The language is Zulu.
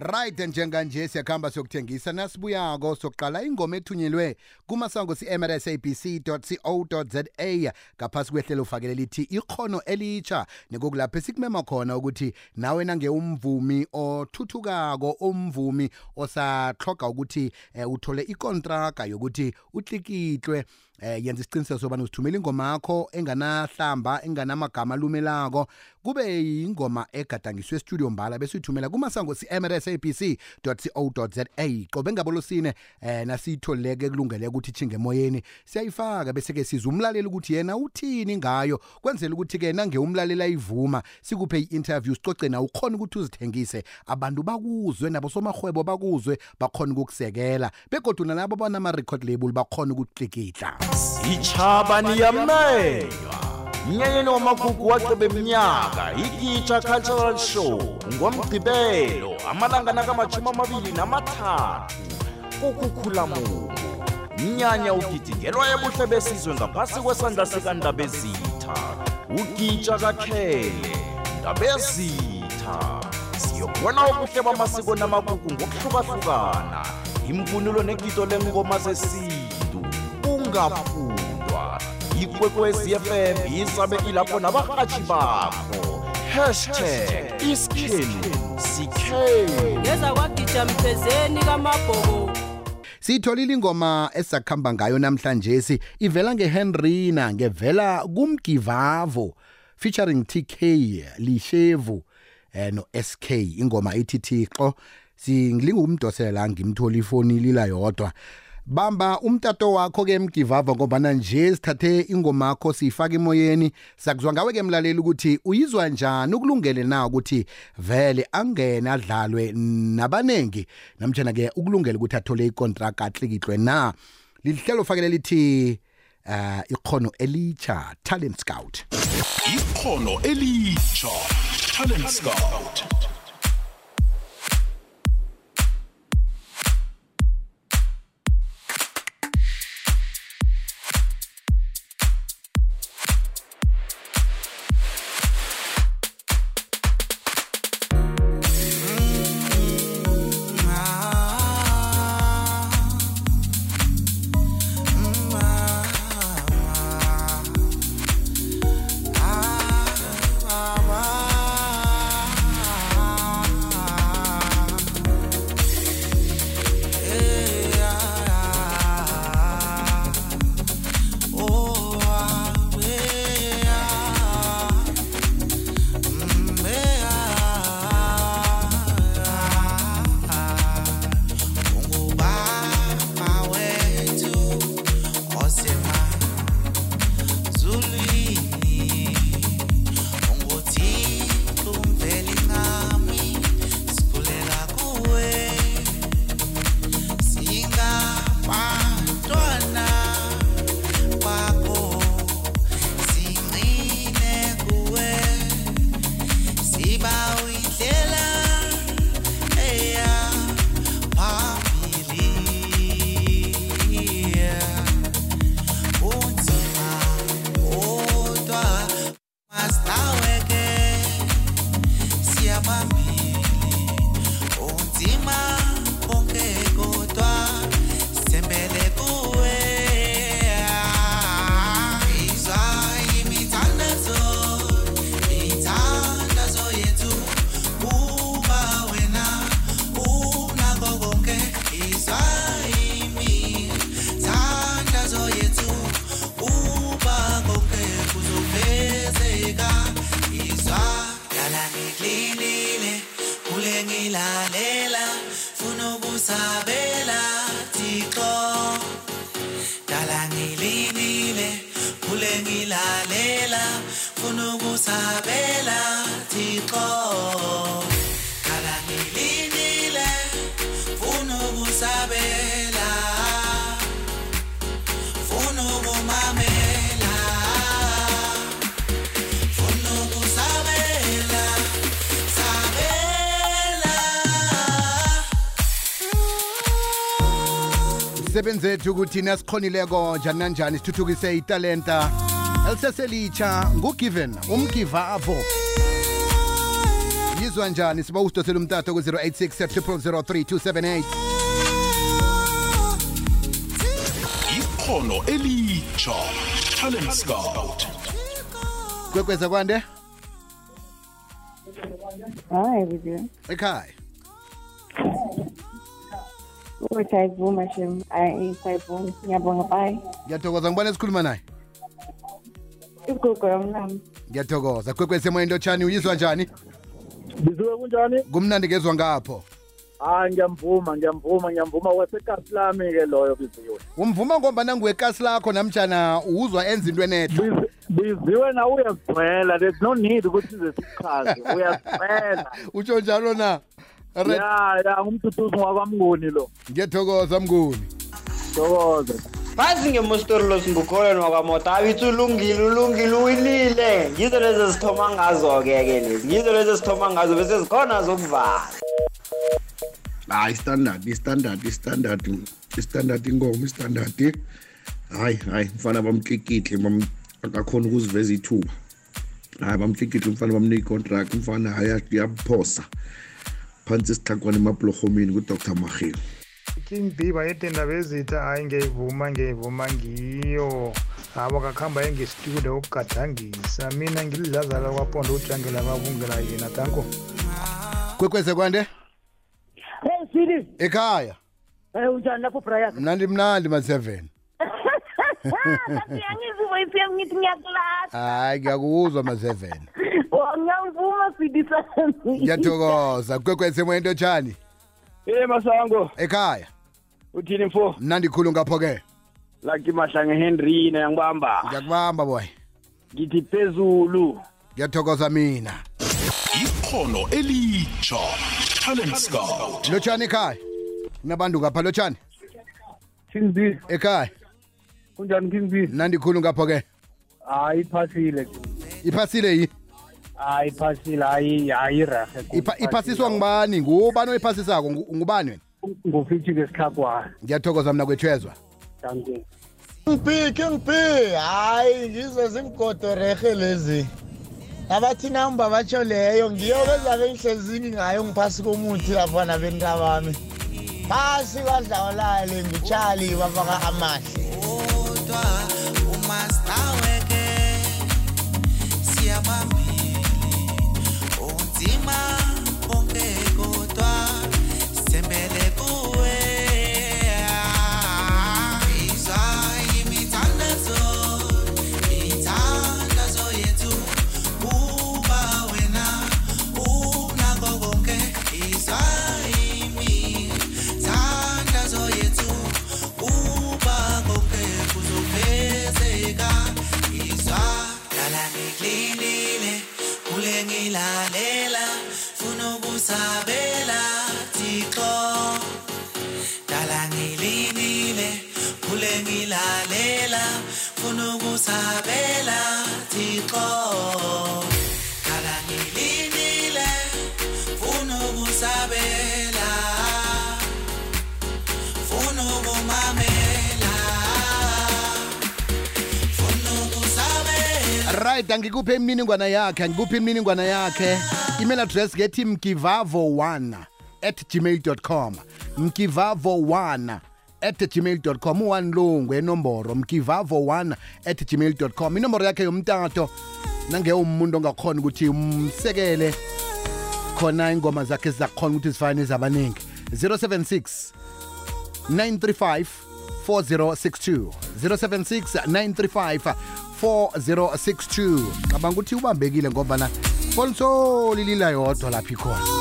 right njenganje siyakuhamba siyokuthengisa. Nasibuyako sokuqala ingoma ethunyelwe kumasango si-mrsabc.co.za ngaphasi kwehlelo ufakele lithi ikhono elitsha nekokulapho esikumema khona ukuthi nawe nange umvumi othuthukako umvumi osahloga ukuthi eh, uthole ikontraga yokuthi utlikitlwe. Eh yenza isiqiniseko sobana usithumela ingoma yakho enganahlamba enganamagama alumelako. Kube ingoma egadangiswe estudio mbala bese uyithumela kumasango si-mrsabc.co.za qobe ngabolosine eh nasiyitholeke kulungele ukuthi ichinge emoyeni. Siyayifaka bese-ke siza umlaleli ukuthi yena uthini ngayo. Kwenzela ukuthi-ke nange umlaleli ayivuma sikuphe i-interview sicoce na ukhona ukuthi uzithengise. Abantu bakuzwe nabo somahwebo bakuzwe bakhona ukukusekela. Begodwa nalabo banama-record label bakhona ukuklikitla itshaba niyamenywa mnyanyeni wamagugu waqeba eminyaka ikitsha cultural show ngomgqibelo amalanga nakamajumi amabili namathathu. Kukukhulamulu mnyanya ugidingelwa ebuhle besizwe ngaphasi kwesandla sikandabezitha. Ugitsha kakhele ndabezitha. Siyokubona ubuhle bamasiko namagugu ngokuhlukahlukana. Imvunulo negito lengoma zesintu ungafundwa ikwekwezi fm isabe ilapho nabarhatshi bakho. Hashtag iskenu sikhenu ngeza kwagija mphezeni kamabhoko. Siyitholile ingoma esizakuhamba ngayo namhlanje si ivela ngehenrina ngevela kumgivavo featuring tk lishevu eh, no-sk ingoma ithi thixo singilinga ukumdosela la ngimtholi ifoni lila yodwa. Bamba umtato wakho ke mgivava ngobana nje sithathe ingoma yakho siyifaka emoyeni. Sakuzwa ngawe ke mlaleli ukuthi uyizwa njani ukulungele na ukuthi vele angene adlalwe nabanengi. Namtjana ke ukulungela ukuthi athole icontract atlikitlwe na. Lihlelo fakele lithi uh, ikhono elitsha talent scout. Ikhono elitsha talent scout. langililile kule ngilalela funa ukusabela thixo. Umsebenzi ethu ukuthi nasikhonileko njani nanjani sithuthukise italenta eliseselitsha ngugiven umgiva yizo yizwa njani? Siba usidosela umtato ku-086 3278 ikhono elitsha talent scout. Kwekweza kwande? Hayi bibi. ekhaya Ukuthi ayivuma shem. Ayi sayivuma. Ngiyabonga bye. ngiyathokoza ngibona esikhuluma naye? Igugu yomnami. ngiyathokoza. Kwekwezi emoyeni lotshani uyizwa njani? Biziwe kunjani? Kumnandi ngezwa ngapho. Hayi ngiyamvuma ngiyamvuma ngiyamvuma. Wesekasi lami-ke loyo biziwe umvuma ngombana nguwekasi lakho namtshana uzwa enza into enehle Bizi- biziwe na uyazigcwela there's no need ukuthi size sikuchaze uyazigcwela utsho njalo na? Alright, ya ya ngumduduzi wakwamnguni lo. Ngiyathokoza mnguni. Thokoze phasi ngemostori simbukholweni wakwamota abithi ulungile ulungile uwinile. Ngizo lezi ezithoma ngazo-ke ke lezi. Ngizo lezi ezithoma ngazo bese zikhona zokuvala. Hayi standard istandard istandard istandard inkomo istandard hayi hayi mfana bamtlikitle bam akakhona ukuziveza ithuba. Hayi bamtlikitle mfana bamnika icontract mfana hayi uyaphosa phansi sithakwane emabhulorhomeni kudr mahilo king b bayetendaba ezitha hayi ngiyayivuma ngiyayivuma ngiyo. Abo kakuhamba engestudio ngestudio ukugadangisa. Mina ngilidlazala kwaponda ujangela babungela yena tanko kwekweze kwande? Hey sili. Ekhaya. Hey unjani lapho brian? Mnandi mnandi ma-7 Ngiyangizuma iPM ngithi ngiyakulahla. hayi ngiyakuzwa ma-7 Ngiyavuma sidi sami. ngiyathokoza. Kwekweze emoyeni lotshani hey masango. Ekhaya? Uthini mfo? Mnandi khulu ngapho-ke. Laki mahlange henry nayangibamba ngiyakubamba boy. Ngithi phezulu. Ngiyathokoza mina. Ikhono elitsha talent scout. Lotshani ekhaya? Kunabantu ngapha lotshani? King b ekhaya? Kunjani king b mnandi khulu ngapho-ke. Hayi iphasile. Iphasile yi? Hayi iphasile hayi hayi rahe Ipha- iphasiswa ngubani? Ngubani oyiphasisako? Ngu- ngubani wena? Ngufithi ngesihlakwana ngiyathokoza mna kwethwezwa. Thank you. King King P hayi ngizo zimgodo rehe lezi. Abathi namba batsho leyo ngiyo bezabe ngihlezini ngayo ngiphasi komuthi lapha nabenta bami phasi kwadlawulale ngitshali bafaka amahle. Kodwa umastaweke siyabambile funa ukusabela thixo dala ngilinile kule ngilalela funa ukusabela thixo. Dala ngilinile funa ukusabela funa ukumamela funa ukusabela. Right angikuphe imininingwana yakhe angikuphe imininingwana yakhe. Email address ngethi mkivavo1 at gmail com. Mkivavo1 at gmail com. U-1 lo ngwenomboro mkivavo1 at gmail com. Inomboro yakhe yomtato. Nange umuntu ongakhona ukuthi umsekele. Khona ingoma zakhe zizakhona ukuthi zifane zabaningi 076 935 4062 076 935 4062 cabanga ukuthi ubambekile ngoba na fonsoli lila yodwa lapha ikhona